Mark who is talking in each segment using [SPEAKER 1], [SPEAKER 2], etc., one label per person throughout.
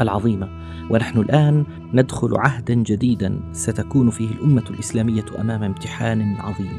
[SPEAKER 1] العظيمة، ونحن الآن ندخل عهدا جديدا ستكون فيه الأمة الإسلامية أمام امتحان عظيم.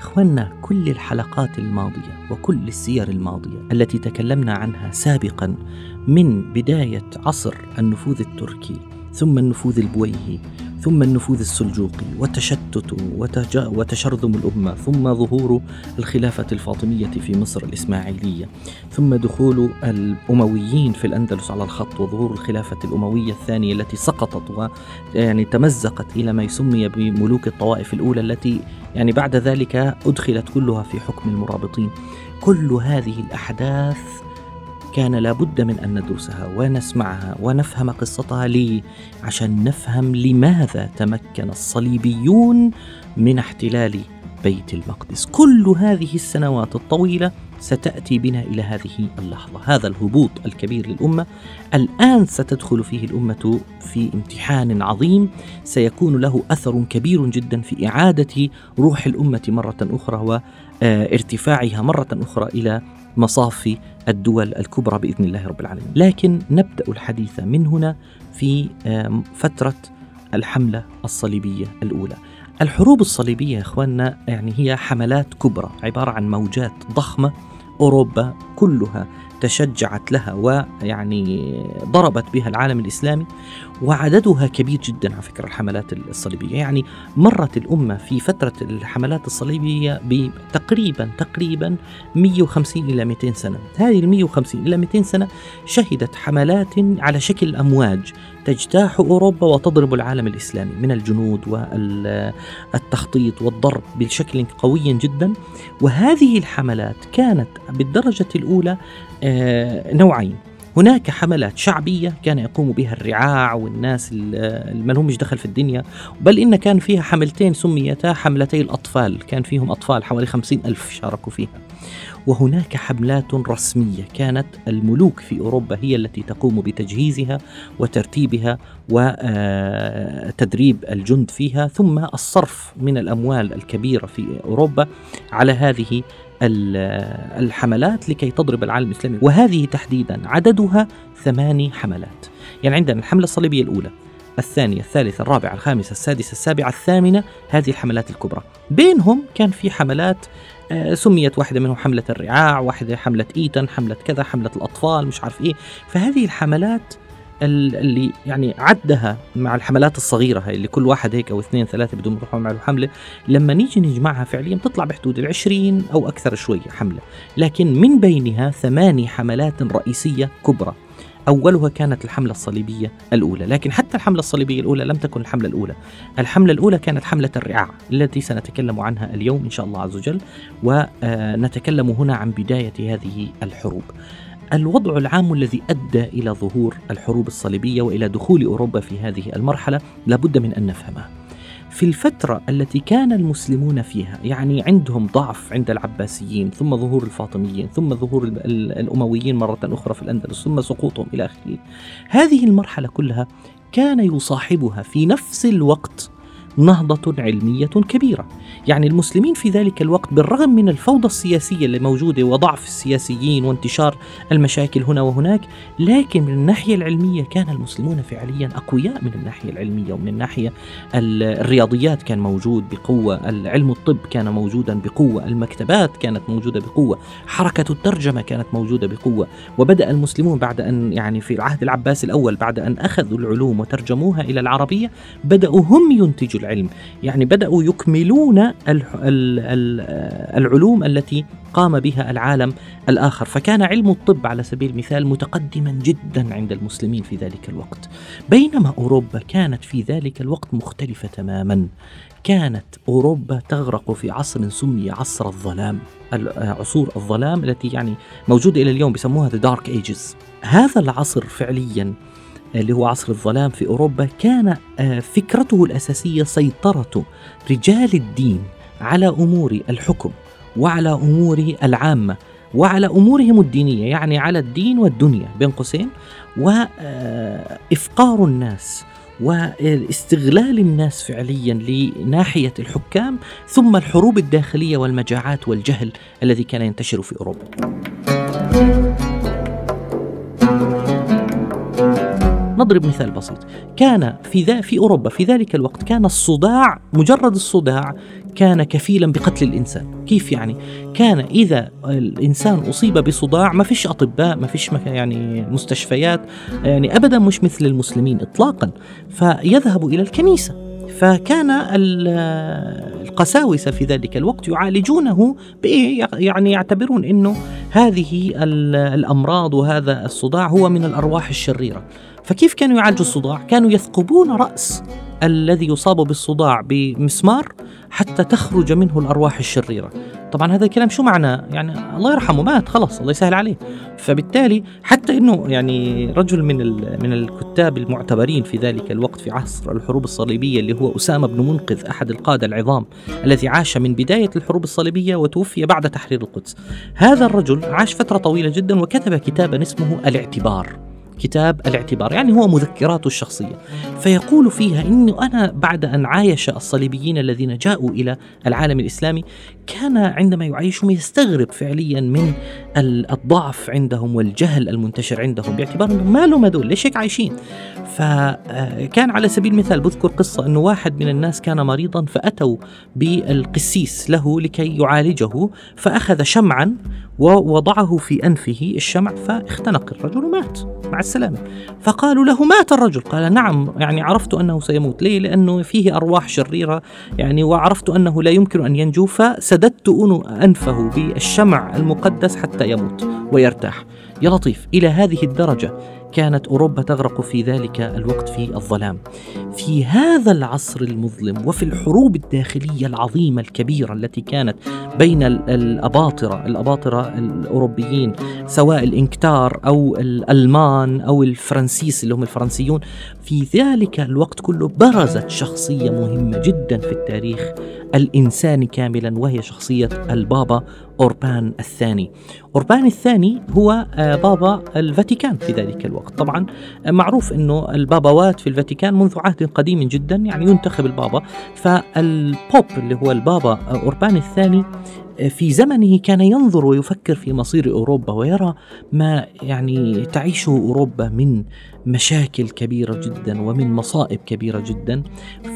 [SPEAKER 1] إخواننا كل الحلقات الماضية وكل السير الماضية التي تكلمنا عنها سابقا من بداية عصر النفوذ التركي ثم النفوذ البويهي ثم النفوذ السلجوقي وتشتت وتشرذم الأمة ثم ظهور الخلافة الفاطمية في مصر الإسماعيلية ثم دخول الأمويين في الأندلس على الخط وظهور الخلافة الأموية الثانية التي سقطت ويعني تمزقت إلى ما يسمي بملوك الطوائف الأولى التي يعني بعد ذلك أدخلت كلها في حكم المرابطين. كل هذه الأحداث كان لابد من أن ندرسها ونسمعها ونفهم قصتها ليه عشان نفهم لماذا تمكن الصليبيون من احتلال بيت المقدس. كل هذه السنوات الطويلة ستأتي بنا إلى هذه اللحظة. هذا الهبوط الكبير للأمة. الآن ستدخل فيه الأمة في امتحان عظيم. سيكون له أثر كبير جدا في إعادة روح الأمة مرة أخرى وارتفاعها مرة أخرى إلى مصاف الدول الكبرى بإذن الله رب العالمين. لكن نبدأ الحديث من هنا في فترة الحملة الصليبية الأولى. الحروب الصليبية يا إخواننا يعني هي حملات كبرى عبارة عن موجات ضخمة أوروبا كلها تشجعت لها ويعني ضربت بها العالم الإسلامي وعددها كبير جدا على فكرة الحملات الصليبية. يعني مرت الأمة في فترة الحملات الصليبية بتقريبا تقريبا 150 إلى 200 سنة. هذه ال 150 إلى 200 سنة شهدت حملات على شكل أمواج تجتاح أوروبا وتضرب العالم الإسلامي من الجنود والتخطيط والضرب بشكل قوي جدا. وهذه الحملات كانت بالدرجة الأولى آه، نوعين. هناك حملات شعبية كان يقوم بها الرعاع والناس اللي لهمش دخل في الدنيا بل إن كان فيها حملتين سميتا حملتي الأطفال. كان فيهم أطفال حوالي خمسين ألف شاركوا فيها. وهناك حملات رسمية كانت الملوك في أوروبا هي التي تقوم بتجهيزها وترتيبها وتدريب الجند فيها ثم الصرف من الأموال الكبيرة في أوروبا على هذه الحملات لكي تضرب العالم الإسلامي. وهذه تحديدا عددها ثماني حملات. يعني عندنا الحملة الصليبية الأولى الثانية الثالثة الرابعة الخامسة السادسة السابعة الثامنة هذه الحملات الكبرى. بينهم كان في حملات آه، سميت واحدة منهم حملة الرعاع واحدة حملة إيتن حملة كذا حملة الأطفال مش عارف إيه. فهذه الحملات ال- اللي يعني عدها مع الحملات الصغيرة هاي اللي كل واحد هيك أو اثنين ثلاثة بدهم يروحوا يعملوا حملة لما نيجي نجمعها فعليا بتطلع بحدود العشرين أو أكثر شوية حملة. لكن من بينها ثماني حملات رئيسية كبرى. أولها كانت الحملة الصليبية الأولى. لكن حتى الحملة الصليبية الأولى لم تكن الحملة الأولى. الحملة الأولى كانت حملة الرعاع التي سنتكلم عنها اليوم إن شاء الله عز وجل ونتكلم هنا عن بداية هذه الحروب. الوضع العام الذي أدى إلى ظهور الحروب الصليبية وإلى دخول أوروبا في هذه المرحلة لابد من أن نفهمها. في الفترة التي كان المسلمون فيها يعني عندهم ضعف عند العباسيين ثم ظهور الفاطميين ثم ظهور ال- ال- الأمويين مرة أخرى في الأندلس ثم سقوطهم إلى آخره هذه المرحلة كلها كان يصاحبها في نفس الوقت نهضة علمية كبيرة. يعني المسلمين في ذلك الوقت بالرغم من الفوضى السياسية اللي موجودة وضعف السياسيين وانتشار المشاكل هنا وهناك لكن من الناحية العلمية كان المسلمون فعليا أقوياء من الناحية العلمية ومن الناحية ال- الرياضيات كان موجود بقوة علم الطب كان موجودا بقوة المكتبات كانت موجودة بقوة حركة الترجمة كانت موجودة بقوة. وبدأ المسلمون بعد أن يعني في العهد العباسي الأول بعد أن أخذوا العلوم وترجموها إلى العربية بدأوا هم ينتجوا العلم. يعني بدأوا يكملون ال- ال- ال- العلوم التي قام بها العالم الآخر. فكان علم الطب على سبيل المثال متقدما جدا عند المسلمين في ذلك الوقت. بينما أوروبا كانت في ذلك الوقت مختلفة تماما. كانت أوروبا تغرق في عصر سمي عصر الظلام عصور الظلام التي يعني موجودة إلى اليوم بيسموها The Dark Ages. هذا العصر فعليا اللي هو عصر الظلام في أوروبا كان آه، فكرته الأساسية سيطرة رجال الدين على أمور الحكم وعلى أمور العامة وعلى أمورهم الدينية يعني على الدين والدنيا بين قوسين وافقار الناس واستغلال الناس فعليا لناحية الحكام ثم الحروب الداخلية والمجاعات والجهل الذي كان ينتشر في أوروبا. نضرب مثال بسيط. كان في ذا في أوروبا في ذلك الوقت كان الصداع مجرد الصداع كان كفيلا بقتل الإنسان. كيف يعني؟ كان إذا الإنسان أصيب بصداع ما فيش أطباء ما فيش يعني مستشفيات يعني ابدا مش مثل المسلمين اطلاقا. فيذهب إلى الكنيسة. فكان القساوسة في ذلك الوقت يعالجونه بإيه؟ يعني يعتبرون إنه هذه الأمراض وهذا الصداع هو من الأرواح الشريرة. فكيف كانوا يعالجوا الصداع؟ كانوا يثقبون رأس الذي يصاب بالصداع بمسمار حتى تخرج منه الأرواح الشريرة. طبعا هذا الكلام شو معناه؟ يعني الله يرحمه مات خلاص الله يسهل عليه. فبالتالي حتى إنه يعني رجل من من الكتاب المعتبرين في ذلك الوقت في عصر الحروب الصليبية اللي هو أسامة بن منقذ أحد القادة العظام الذي عاش من بداية الحروب الصليبية وتوفي بعد تحرير القدس. هذا الرجل عاش فترة طويلة جدا وكتب كتابا اسمه الإعتبار. كتاب الاعتبار يعني هو مذكراته الشخصية. فيقول فيها أنه أنا بعد أن عايش الصليبيين الذين جاءوا إلى العالم الإسلامي كان عندما يعيشهم يستغرب فعليا من الضعف عندهم والجهل المنتشر عندهم باعتبار أنهم ما لهم هذول ليش هيك عايشين؟ فكان على سبيل المثال بذكر قصة أنه واحد من الناس كان مريضا فأتوا بالقسيس له لكي يعالجه فأخذ شمعا ووضعه في أنفه الشمع فاختنق الرجل ومات. مع السلامة فقالوا له مات الرجل. قال نعم يعني عرفت أنه سيموت. ليه؟ لأنه فيه أرواح شريرة يعني وعرفت أنه لا يمكن أن ينجو فسددت أنفه بالشمع المقدس حتى يموت ويرتاح. يا لطيف إلى هذه الدرجة كانت أوروبا تغرق في ذلك الوقت في الظلام. في هذا العصر المظلم وفي الحروب الداخلية العظيمة الكبيرة التي كانت بين الأباطرة، الأباطرة الأوروبيين سواء الإنكتار أو الألمان أو الفرنسيس اللي هم الفرنسيون، في ذلك الوقت كله برزت شخصية مهمة جدا في التاريخ الانساني كاملا وهي شخصية البابا أوربان الثاني. أوربان الثاني هو آه، بابا الفاتيكان في ذلك الوقت. طبعا آه، معروف أنه البابوات في الفاتيكان منذ عهد قديم جدا يعني ينتخب البابا. فالبوب اللي هو البابا آه، أوربان الثاني في زمنه كان ينظر ويفكر في مصير أوروبا ويرى ما يعني تعيشه أوروبا من مشاكل كبيرة جدا ومن مصائب كبيرة جدا.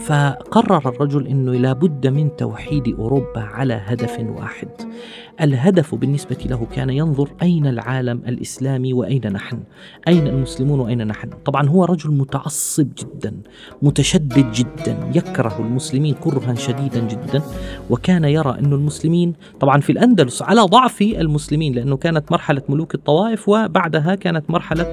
[SPEAKER 1] فقرر الرجل إنه لابد من توحيد أوروبا على هدف واحد. الهدف بالنسبة له كان ينظر أين العالم الإسلامي وأين نحن أين المسلمون وأين نحن. طبعا هو رجل متعصب جدا متشدد جدا يكره المسلمين كرها شديدا جدا. وكان يرى أن المسلمين طبعا في الأندلس على ضعف المسلمين لأنه كانت مرحلة ملوك الطوائف وبعدها كانت مرحلة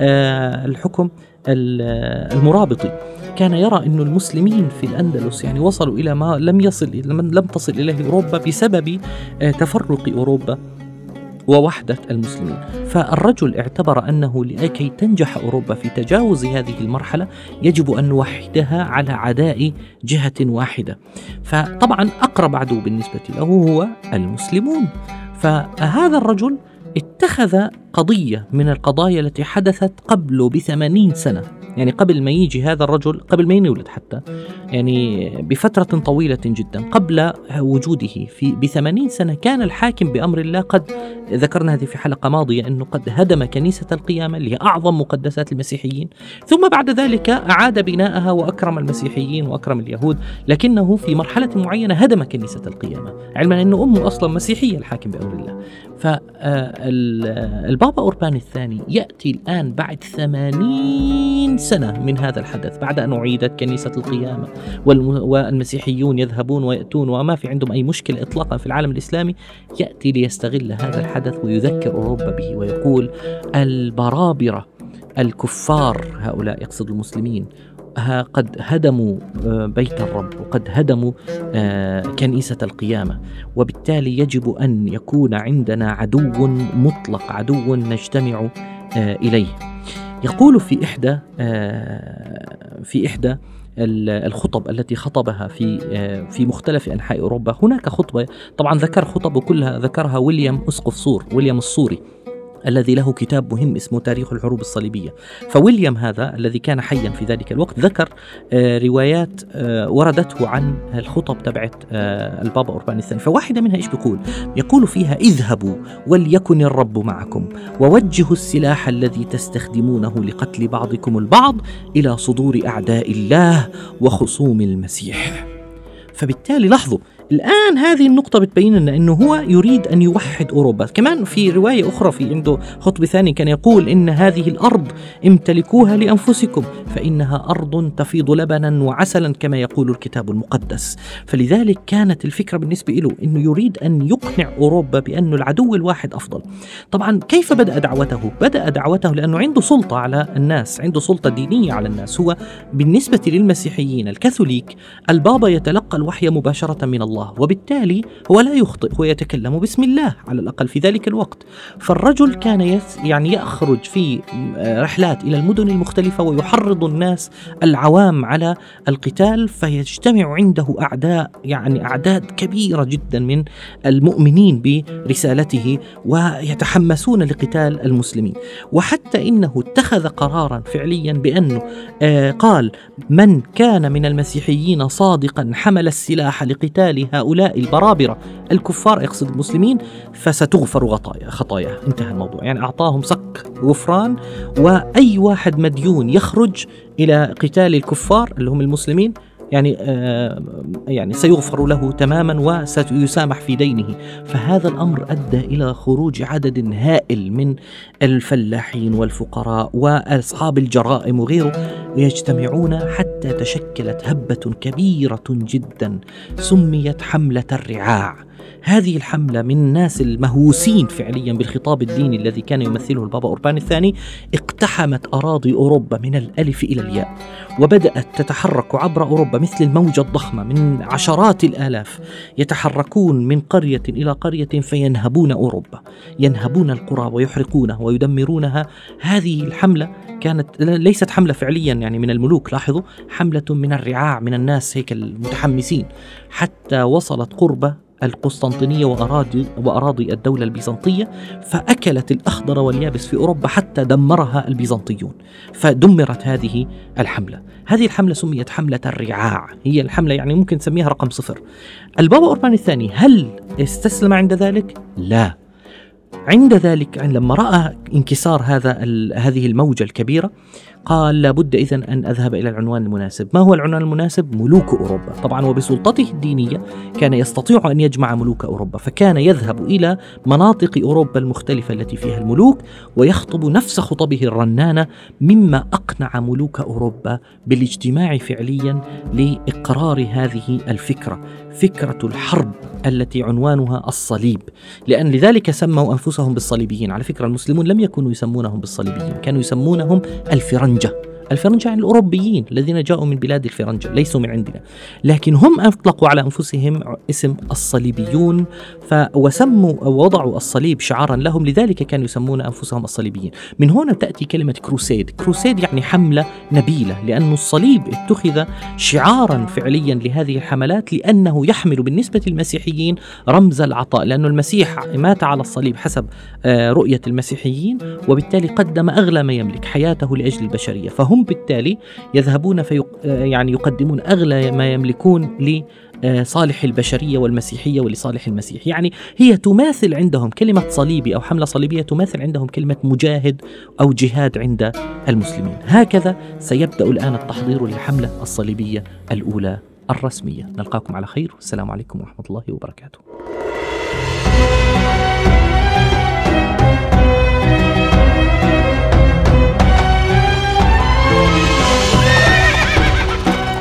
[SPEAKER 1] آه، الحكم المرابطي. كان يرى أن المسلمين في الأندلس يعني وصلوا إلى ما لم يصل لم تصل إليه أوروبا بسبب آه، تفرق أوروبا. ووحدة المسلمين. فالرجل اعتبر أنه لكي تنجح أوروبا في تجاوز هذه المرحلة يجب أن نوحدها على عداء جهة واحدة. فطبعا أقرب عدو بالنسبة له هو المسلمون. فهذا الرجل اتخذ قضية من القضايا التي حدثت قبله بثمانين سنة. يعني قبل ما يجي هذا الرجل قبل ما يولد حتى. يعني بفترة طويلة جدا قبل وجوده في بثمانين سنة كان الحاكم بأمر الله قد ذكرنا هذه في حلقة ماضية أنه قد هدم كنيسة القيامة اللي هي أعظم مقدسات المسيحيين. ثم بعد ذلك أعاد بناءها وأكرم المسيحيين وأكرم اليهود لكنه في مرحلة معينة هدم كنيسة القيامة. علما أنه أمه أصلا مسيحية الحاكم بأمر الله. فالبابا أوربان الثاني يأتي الآن بعد ثمانين سنة من هذا الحدث بعد أن أعيدت كنيسة القيامة والمسيحيون يذهبون ويأتون وما في عندهم أي مشكلة إطلاقا في العالم الإسلامي يأتي ليستغل هذا الحدث ويذكر أوروبا به ويقول البرابرة الكفار هؤلاء يقصد المسلمين. قد هدموا آه، بيت الرب وقد هدموا آه، كنيسة القيامة. وبالتالي يجب أن يكون عندنا عدو مطلق عدو نجتمع آه، إليه. يقول في إحدى في إحدى الخطب التي خطبها في في مختلف أنحاء أوروبا هناك خطبة طبعا ذكر خطب كلها ذكرها ويليام أسقف صور ويليام الصوري الذي له كتاب مهم اسمه تاريخ الحروب الصليبية. فويليام هذا الذي كان حيا في ذلك الوقت ذكر آه، روايات آه، وردته عن الخطب تبعت آه، البابا أوربان الثاني. فواحدة منها إيش بيقول؟ يقول فيها اذهبوا وليكن الرب معكم ووجهوا السلاح الذي تستخدمونه لقتل بعضكم البعض إلى صدور أعداء الله وخصوم المسيح. فبالتالي لاحظوا الآن هذه النقطة بتبين لنا أنه هو يريد أن يوحد أوروبا. كمان في رواية أخرى في عنده خطبة ثانية كان يقول إن هذه الأرض امتلكوها لأنفسكم فإنها أرض تفيض لبنا وعسلا كما يقول الكتاب المقدس. فلذلك كانت الفكرة بالنسبة له أنه يريد أن يقنع أوروبا بأن العدو الواحد أفضل. طبعا كيف بدأ دعوته؟ بدأ دعوته لأنه عنده سلطة على الناس عنده سلطة دينية على الناس. هو بالنسبة للمسيحيين الكاثوليك البابا يتلقى الوحي مباشرة من الله. الله وبالتالي هو لا يخطئ هو يتكلم باسم الله على الأقل في ذلك الوقت. فالرجل كان يس يعني يخرج في رحلات إلى المدن المختلفة ويحرض الناس العوام على القتال فيجتمع عنده أعداء يعني أعداد كبيرة جدا من المؤمنين برسالته ويتحمسون لقتال المسلمين. وحتى إنه اتخذ قرارا فعليا بأنه آه، قال من كان من المسيحيين صادقا حمل السلاح لقتال هؤلاء البرابرة الكفار يقصد المسلمين فستغفر خطايا خطاياه. انتهى الموضوع. يعني أعطاهم صك غفران وأي واحد مديون يخرج إلى قتال الكفار اللي هم المسلمين يعني آه يعني سيغفر له تماما وسيسامح في دينه. فهذا الأمر أدى إلى خروج عدد هائل من الفلاحين والفقراء وأصحاب الجرائم وغيره. يجتمعون حتى تشكلت هبة كبيرة جدا سميت حملة الرعاع. هذه الحملة من الناس المهووسين فعليا بالخطاب الديني الذي كان يمثله البابا أوربان الثاني اقتحمت أراضي أوروبا من الألف إلى الياء وبدأت تتحرك عبر أوروبا مثل الموجة الضخمة من عشرات الآلاف يتحركون من قرية إلى قرية فينهبون أوروبا ينهبون القرى ويحرقونها ويدمرونها. هذه الحملة كانت ليست حملة فعليا يعني من الملوك لاحظوا حملة من الرعاع من الناس هيك المتحمسين. حتى وصلت قرب القسطنطينية وأراضي, وأراضي الدولة البيزنطية فأكلت الأخضر واليابس في أوروبا حتى دمرها البيزنطيون. فدمرت هذه الحملة. هذه الحملة سميت حملة الرعاع. هي الحملة يعني ممكن نسميها رقم صفر. البابا أوربان الثاني هل استسلم عند ذلك؟ لا. عند ذلك لما رأى انكسار هذا هذه الموجة الكبيرة قال لابد إذا أن أذهب إلى العنوان المناسب. ما هو العنوان المناسب؟ ملوك أوروبا. طبعا وبسلطته الدينية كان يستطيع أن يجمع ملوك أوروبا فكان يذهب إلى مناطق أوروبا المختلفة التي فيها الملوك ويخطب نفس خطبه الرنانة مما أقنع ملوك أوروبا بالاجتماع فعليا لإقرار هذه الفكرة. فكرة الحرب التي عنوانها الصليب. لأن لذلك سموا أنفسهم بالصليبيين. على فكرة المسلمون لم يكونوا يسمونهم بالصليبيين كانوا يسمونهم الفرنجة. الفرنجة يعني الأوروبيين الذين جاءوا من بلاد الفرنجة ليسوا من عندنا. لكن هم أطلقوا على أنفسهم اسم الصليبيون وسموا وضعوا الصليب شعارا لهم لذلك كانوا يسمون أنفسهم الصليبيين. من هنا تأتي كلمة كروسيد. كروسيد يعني حملة نبيلة لأن الصليب اتخذ شعارا فعليا لهذه الحملات لأنه يحمل بالنسبة للمسيحيين رمز العطاء لأن المسيح مات على الصليب حسب آه، رؤية المسيحيين وبالتالي قدم أغلى ما يملك حياته لأجل البشرية. فهم هم بالتالي يذهبون في يعني يقدمون أغلى ما يملكون لصالح البشرية والمسيحية ولصالح المسيح. يعني هي تماثل عندهم كلمة صليبي أو حملة صليبية تماثل عندهم كلمة مجاهد أو جهاد عند المسلمين. هكذا سيبدأ الآن التحضير للحملة الصليبية الأولى الرسمية. نلقاكم على خير. والسلام عليكم ورحمة الله وبركاته.